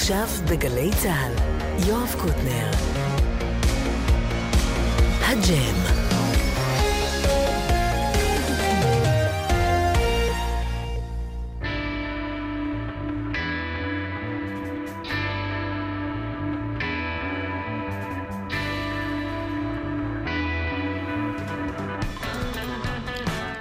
עכשיו בגלי צה"ל, יואב קוטנר. הג'ם.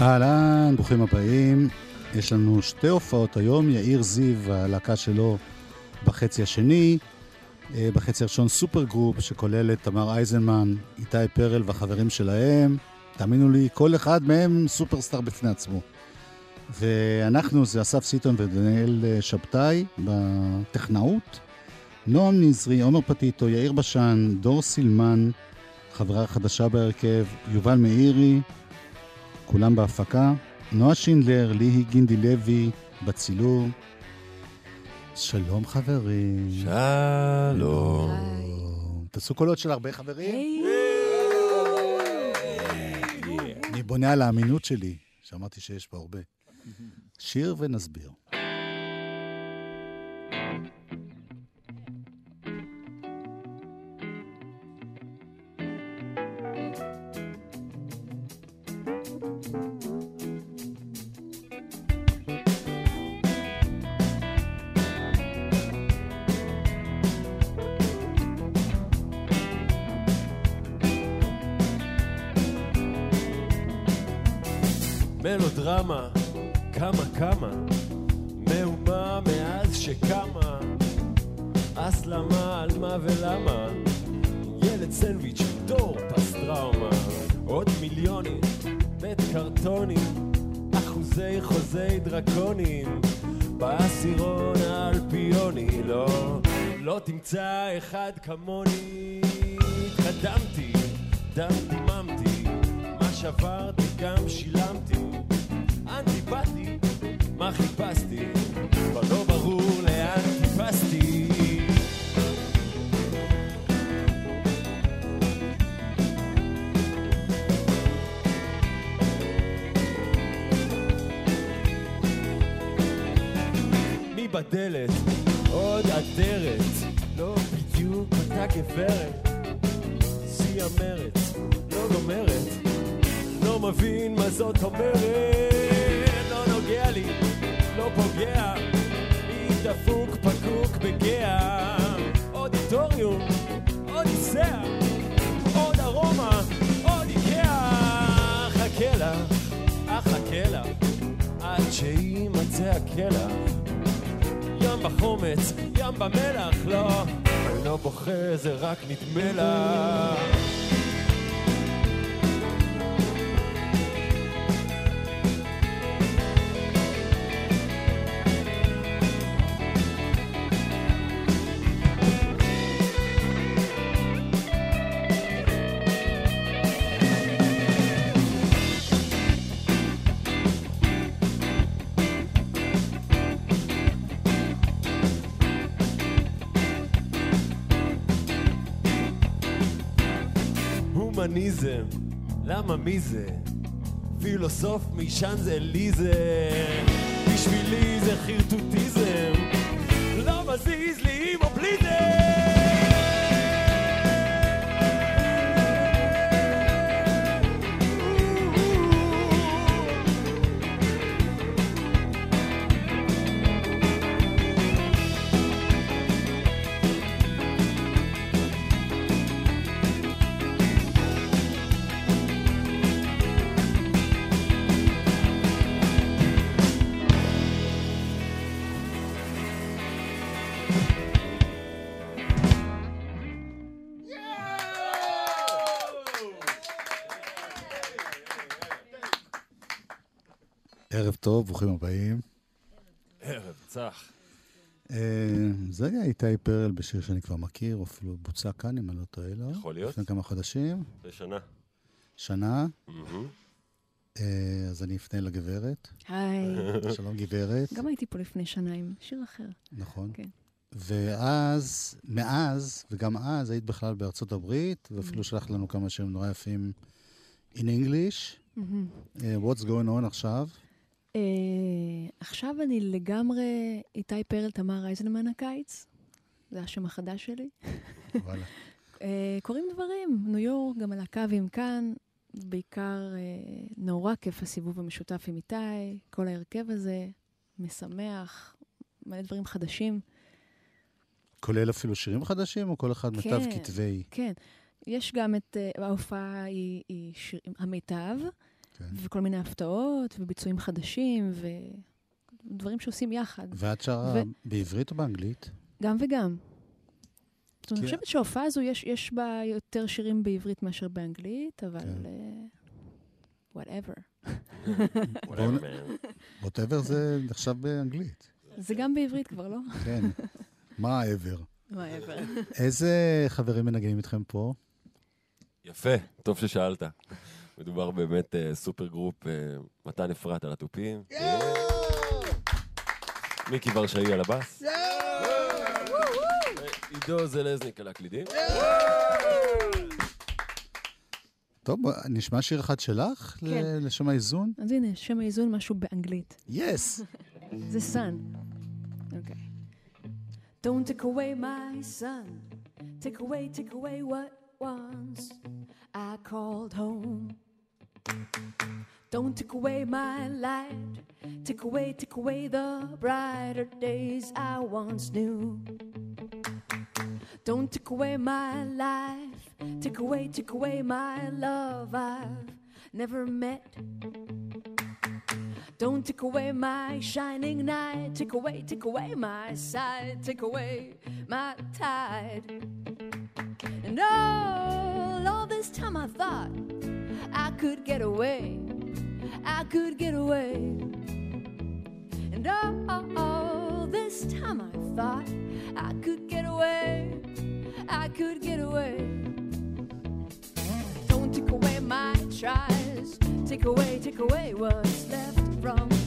אהלן, ברוכים הבאים. יש לנו שתי הופעות היום, יאיר זיו, הלהקה שלו בחצי השני. אה, בחצי הראשון super group שכולל את תמר אייזנמן, איתי פרל והחברים שלהם. תאמינו לי, כל אחד מהם superstar בפני עצמו. ואנחנו, זה אסף סיטון ודניאל אה, שבתאי בטכנאות. נועם נזרי, עומר פטיטו, יאיר בשן, דור סילמן, חברה חדשה בהרכב, יובל מאירי, כולם בהפקה. נועה שינדלר, ליהי גינדי לוי, בצילום. שלום חברים. שלום. תעשו קולות של הרבה חברים. אני בונה על האמינות שלי, שאמרתי שיש פה הרבה. שיר ונסביר. מלודרמה, כמה כמה, מהומה מאז שקמה, הסלמה על מה ולמה, ילד סנדוויץ', דור פסטראומה, עוד מיליונים, בית קרטונים, אחוזי חוזי דרקונים, בעשירון האלפיוני, לא, לא תמצא אחד כמוני, התקדמתי, דם דיממתי, מה שברתי גם שילמתי, אנטי באתי, מה חיפשתי, כבר לא ברור לאן טיפסתי. מי בדלת? עוד אדרת, לא בדיוק אותה גברת. שיא המרץ, לא גומרת, מבין מה זאת אומרת. לא נוגע לי, לא פוגע, מי דפוק פקוק בגאה. אודיטוריום, אודיסאה, עוד ארומה, עוד איקאה. חכה לה, אחכה לה, עד שיימצא הקלח. ים בחומץ, ים במלח, לא, לא בוכה, זה רק נדמה לה. הומניזם, למה מי זה? פילוסוף משאנזליזה, בשבילי זה חרטוטיזם, לא מזיז לי עם או טוב, ברוכים הבאים. ערב צח. אה, זה היה איתי פרל בשיר שאני כבר מכיר, או אפילו בוצע כאן, אם אני לא טועה לו. יכול להיות. לפני כמה חודשים, בשנה. שנה. מהמם. אה, אז אני אפנה לגברת. היי. שלום גברת. גם הייתי פה לפני שנה עם שיר אחר. נכון. כן. ואז, מאז, וגם אז, היית בכלל בארצות הברית, ואפילו שלחת לנו כמה שירים נורא יפים in English. מהמם. אה, what's going on עכשיו? אה, עכשיו אני לגמרי איתי פרל, תמר אייזנמן הקיץ. זה השם החדש שלי. וואלה. אה, קורים דברים, ניו יורק, גם הלהקה ועם כאן, בעיקר אה, נורא כיף הסיבוב המשותף עם איתי, כל ההרכב הזה, משמח, מלא דברים חדשים. כולל אפילו שירים חדשים, או כל אחד מיטב כן. כתבי? כן, יש גם את, ההופעה היא, היא שיר, המיטב, כן. וכל מיני הפתעות, וביצועים חדשים, ודברים שעושים יחד. ואת שרה ו- בעברית או באנגלית? גם וגם. זאת אומרת, כי- אני חושבת שההופעה הזו, יש, יש בה יותר שירים בעברית מאשר באנגלית, אבל... כן. אה, whatever. Whatever, man. ווטאבר זה נחשב באנגלית. זה גם בעברית כבר, לא? כן. Whatever? whatever. איזה חברים מנגנים איתכם פה? יפה, טוב ששאלת. מדובר באמת אה, super group, אה, מתן אפרת על התופים. מיקי ורשאי על הבאס. עידו זלזניק על הקלידים. טוב, נשמע שיר אחד שלך? כן. לשם האיזון? אז הנה, שם האיזון משהו באנגלית. Yes! זה sun. אוקיי. Don't take away my sun. Take away, take away what once I called home. Don't take away my light. Take away, take away the brighter days I once knew. Don't take away my life. Take away, take away my love I've never met. Don't take away my shining night. Take away, take away my sight. Take away my tide. And all, all this time I thought I could get away. I could get away. And all, all this time I thought I could get away. I could get away. Don't take away my tries. Take away, take away what's left from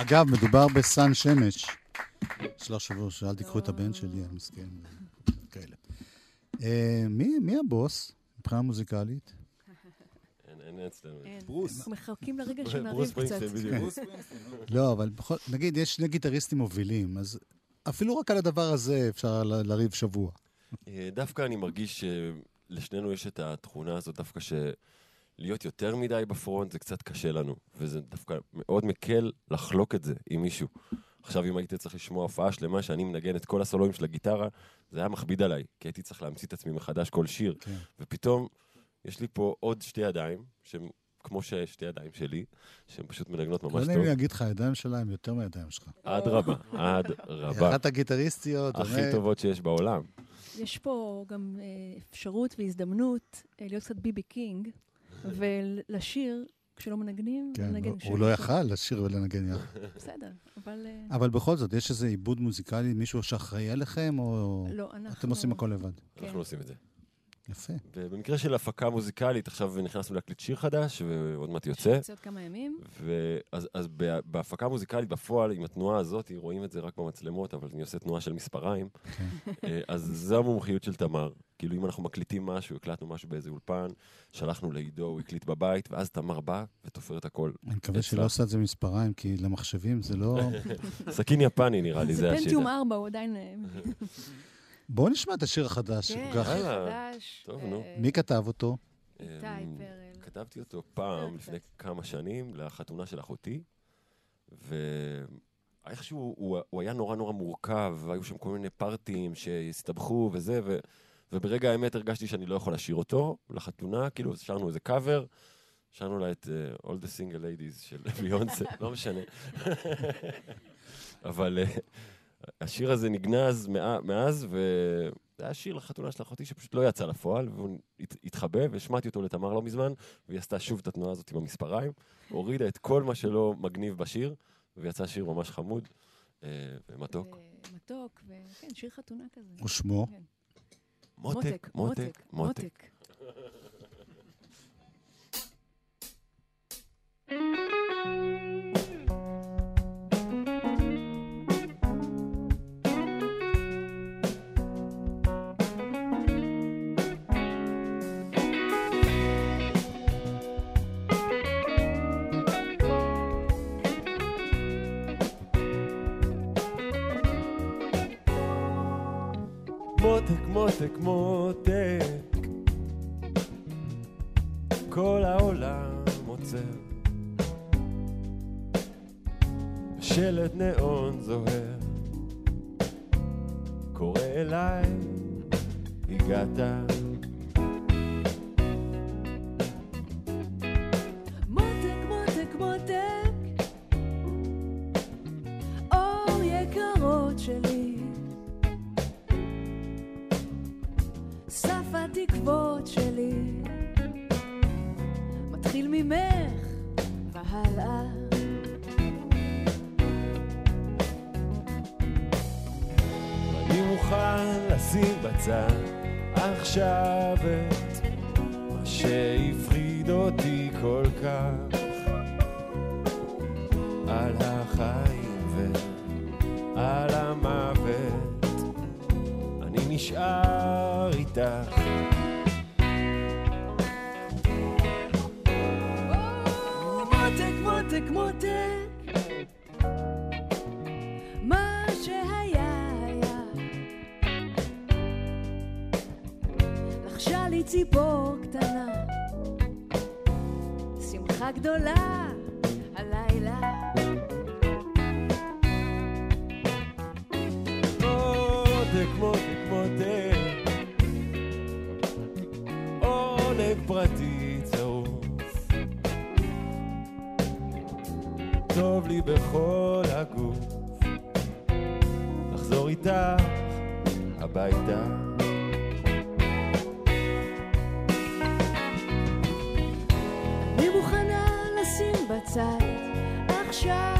אגב, מדובר בסן שמש. שלוש שבוע שאל תיקחו את הבן שלי, המסכן. כאלה. אה, מי מי הבוס מבחינה מוזיקלית? אין- אצלנו. ברוס. מחכים לרגע שנריב קצת. כן. לא. אבל. נגיד, יש שני גיטריסטים מובילים, אז אפילו רק על הדבר הזה אפשר לריב שבוע. אה, דווקא אני מרגיש שלשנינו יש את התכונה הזאת, דווקא שלהיות יותר מדי בפרונט זה קצת קשה לנו, וזה דווקא מאוד מקל לחלוק את זה עם מישהו. עכשיו, אם הייתי צריך לשמוע הופעה שלמה שאני מנגן את כל הסולואים של הגיטרה, זה היה מכביד עליי, כי הייתי צריך להמציא את עצמי מחדש כל שיר. כן. ופתאום יש לי פה עוד שתי ידיים, שהן כמו ששתי ידיים שלי, שהן פשוט מנגנות לא ממש נעים טוב. לי להגיד לך, הידיים שלה הם יותר מהידיים שלך. אדרבה, אדרבה. אחת הגיטריסטיות, הכי באמת, טובות שיש בעולם. יש פה גם אה, אפשרות והזדמנות אה, להיות קצת ביבי קינג, ולשיר כשלא מנגנים, כן, לנגן כשיר. הוא לא יכל לשיר ולנגן יחד. בסדר, אבל... אה, אבל בכל זאת, יש איזה עיבוד מוזיקלי, מישהו שאחראי עליכם, או לא, אנחנו... אתם עושים הכל לבד? כן. אנחנו עושים את זה. יפה. ובמקרה של הפקה מוזיקלית, עכשיו נכנסנו להקליט שיר חדש, ועוד מעט יוצא. יוצא עוד כמה ימים. ואז אז ב- בהפקה מוזיקלית, בפועל, עם התנועה הזאת, רואים את זה רק במצלמות, אבל אני עושה תנועה של מספריים. אה, אז זו המומחיות של תמר. כאילו, אם אנחנו מקליטים משהו, הקלטנו משהו באיזה אולפן, שלחנו לעידו, הוא הקליט בבית, ואז תמר בא ותופר את הכל. אני מקווה. שלא עושה את זה מספריים, כי למחשבים זה לא... סכין יפני נראה לי, זה זה השיר. פנטיום 4, הוא עדיין... אה, בואו נשמע את השיר החדש. כן. חדש. טוב, אה, נו. מי כתב אותו? איתי אמ, פרל. כתבתי אותו פעם. לפני כמה שנים, לחתונה של אחותי, ואיכשהו הוא, הוא היה נורא נורא מורכב, והיו שם כל מיני פארטים שהסתבכו וזה, ו, וברגע האמת הרגשתי שאני לא יכול לשיר אותו לחתונה, כאילו שרנו איזה קאבר, שרנו לה את uh, All the Single Ladies של ביונסה, לא משנה. אבל uh, השיר הזה נגנז מאז, וזה היה שיר לחתונה של אחותי שפשוט לא יצא לפועל, והוא הת- התחבא, והשמעתי אותו לתמר לא מזמן, והיא עשתה שוב את התנועה הזאת עם המספריים, הורידה את כל מה שלא מגניב בשיר, ויצא שיר ממש חמוד אה, ומתוק. מתוק, וכן, שיר חתונה כזה. ושמו? כן. מותק, מותק, מותק. מותק, מותק, מותק, כל העולם עוצר. שלט נאון זוהר, קורא אליי, הגעת. מותק, מותק, מותק, אור יקרות שלי, התקוות שלי, מתחיל ממך והלאה. אני מוכן לשים בצד עכשיו את מה שהפחיד אותי כל כך. על החיים ועל המוות. אני נשאר איתך מה שהיה היה. ציפור קטנה, שמחה גדולה הלילה. מותק, מותק, מותק עונג פרטי בכל הגוף. לחזור איתך הביתה. אני מוכנה לשים בצד עכשיו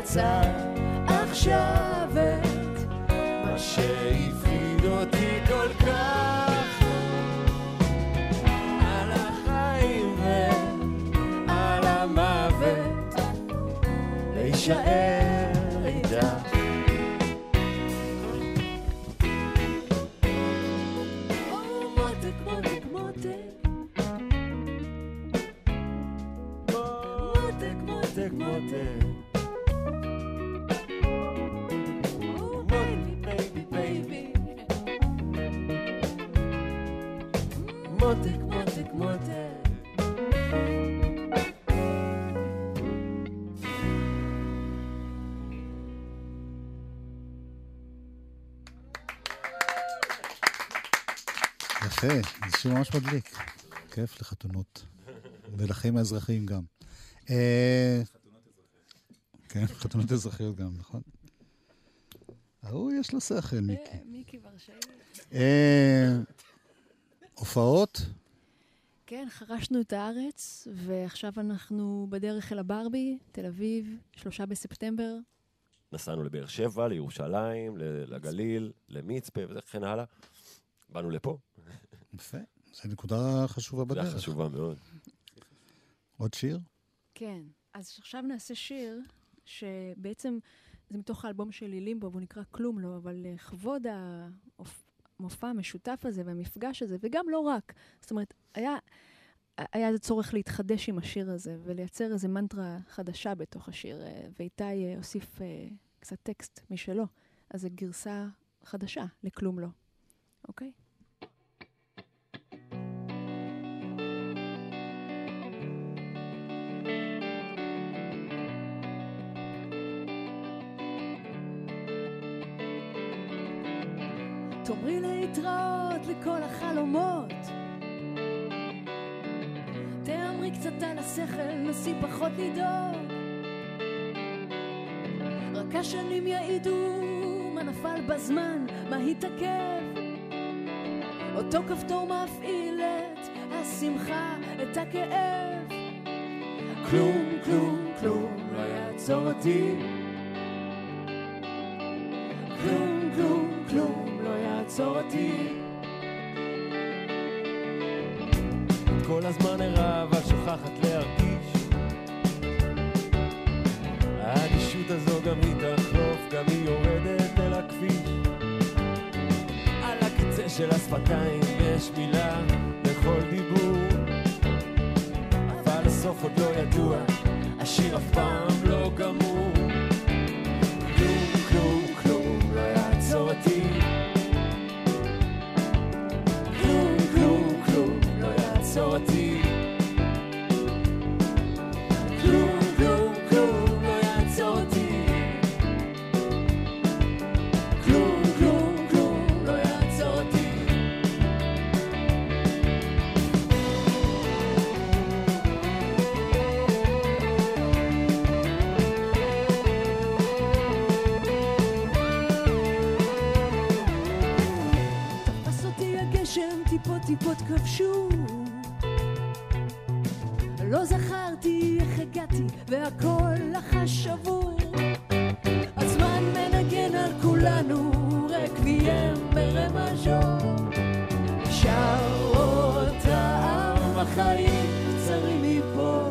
אמצא עכשיו את מה שהפחיד אותי כל כך. על החיים ועל המוות להישאר איתך מותק, מותק, מותק, מותק. יפה, זה שיר ממש מדליק. כיף לחתונות. ולחיים האזרחיים גם. אה, כן, חתונות אזרחיות גם, נכון? ההוא יש לו שכל, מיקי. אה, מיקי ורשאי. אה, הופעות? כן, חרשנו את הארץ, ועכשיו אנחנו בדרך אל הברבי, תל אביב, שלושה בספטמבר. נסענו לבאר שבע, לירושלים, לגליל, למצפה וכן הלאה. באנו לפה, יפה, זו נקודה חשובה זו בדרך. חשובה מאוד. עוד שיר? כן. אז עכשיו נעשה שיר, שבעצם זה מתוך האלבום שלי לימבו, והוא נקרא כלום לא, אבל לכבוד המופע המשותף הזה והמפגש הזה, וגם לא רק. זאת אומרת, היה, היה איזה צורך להתחדש עם השיר הזה, ולייצר איזה מנטרה חדשה בתוך השיר, אה, ואיתי אה, הוסיף אה, קצת טקסט משלו. אז זו גרסה חדשה לכלום לא, אוקיי? להתראות לכל החלומות. תאמרי קצת על השכל, נסי פחות לדאוג. רק השנים יעידו מה נפל בזמן, מה התעכב. אותו כפתור מפעיל את השמחה, את הכאב. כלום, כלום, כלום לא יעצור אותי. אותי. את כל הזמן ערה אבל שוכחת להרגיש. האדישות הזו גם היא תחלוף, גם היא יורדת אל הכביש. על הקצה של השפתיים יש מילה לכל דיבור. אבל הסוף עוד לא ידוע, השיר אף פעם לא גמור. טיפות טיפות כבשו. לא זכרתי איך הגעתי, והכל לחש שבור. הזמן מנגן על כולנו, רקביים ברמז'ור. שר אותם החיים קצרים מפה,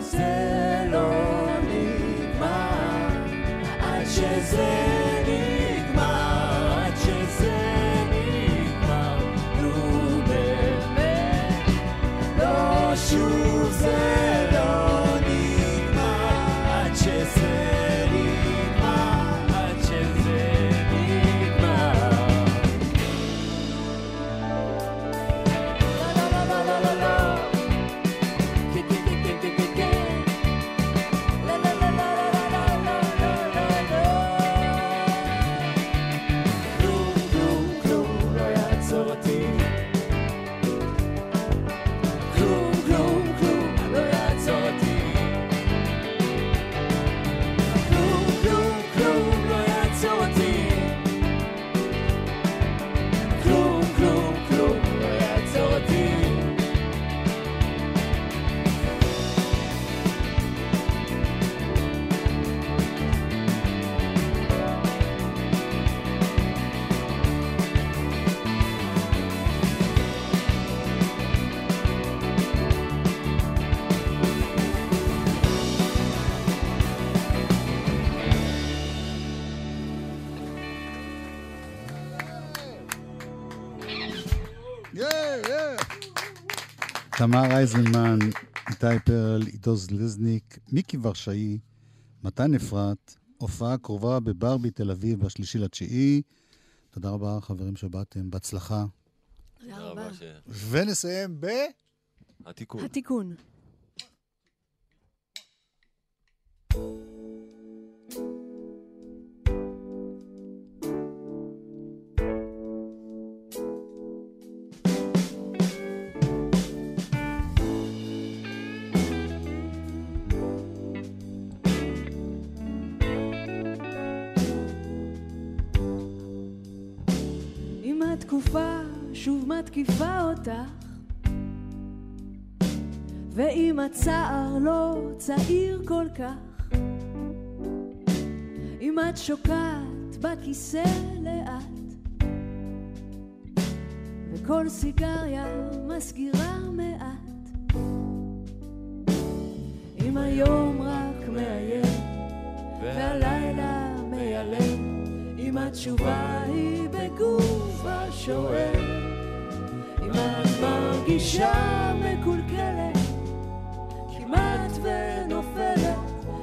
זה לא נגמר, עד שזה תמר אייזנמן, איתי פרל, עידו זלזניק, מיקי ורשאי, מתן אפרת, הופעה קרובה בברבי תל אביב בשלישי לתשיעי. תודה רבה, חברים שבאתם, בהצלחה. תודה רבה. ונסיים ב... התיקון. התיקון. אם התקופה שוב מתקיפה אותך. ואם הצער לא צעיר כל כך, אם את שוקעת בכיסא לאט, וכל סיגריה מסגירה מעט, אם היום רק מאיים, והלילה התשובה היא בגוף השואל, אם את מרגישה מקולקלת, כמעט ונופלת,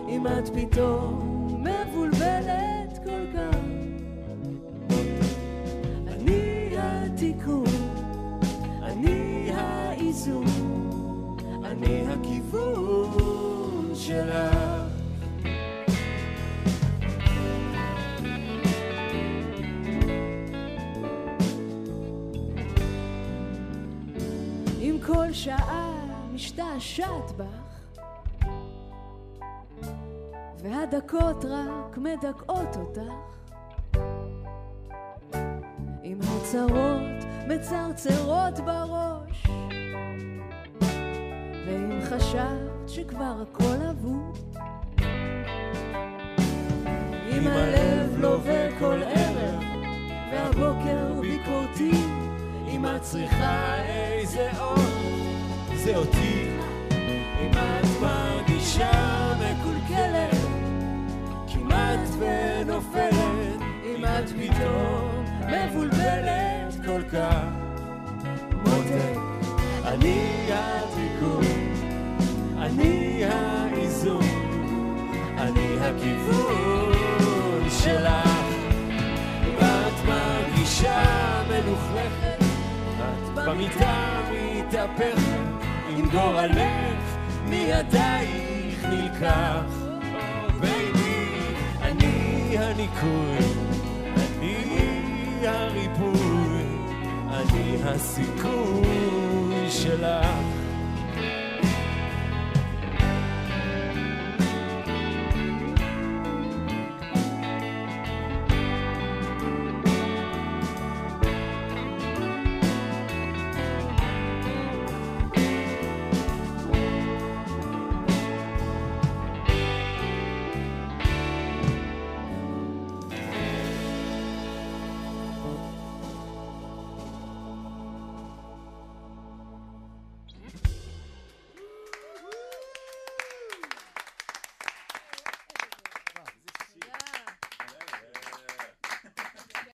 אם את פתאום בך, והדקות רק מדכאות אותך, אם הצרות מצרצרות בראש, ואם חשבת שכבר הכל אבוד, אם הלב לווה כל ערב, והבוקר ביקורתי, אם את צריכה איזה עוד, זה אותי. אם את מרגישה מקולקלת, כמעט ונופלת, אם את פתאום מבולבלת כל כך. מותק, אני התיקון, אני האיזון, אני הכיוון שלך. ואת מרגישה מלוכלכת, את במיטה מתהפכת, עם גורלך מידייך נלקח. בייבי, אני הניקוי, אני הריפוי, אני הסיכוי שלך.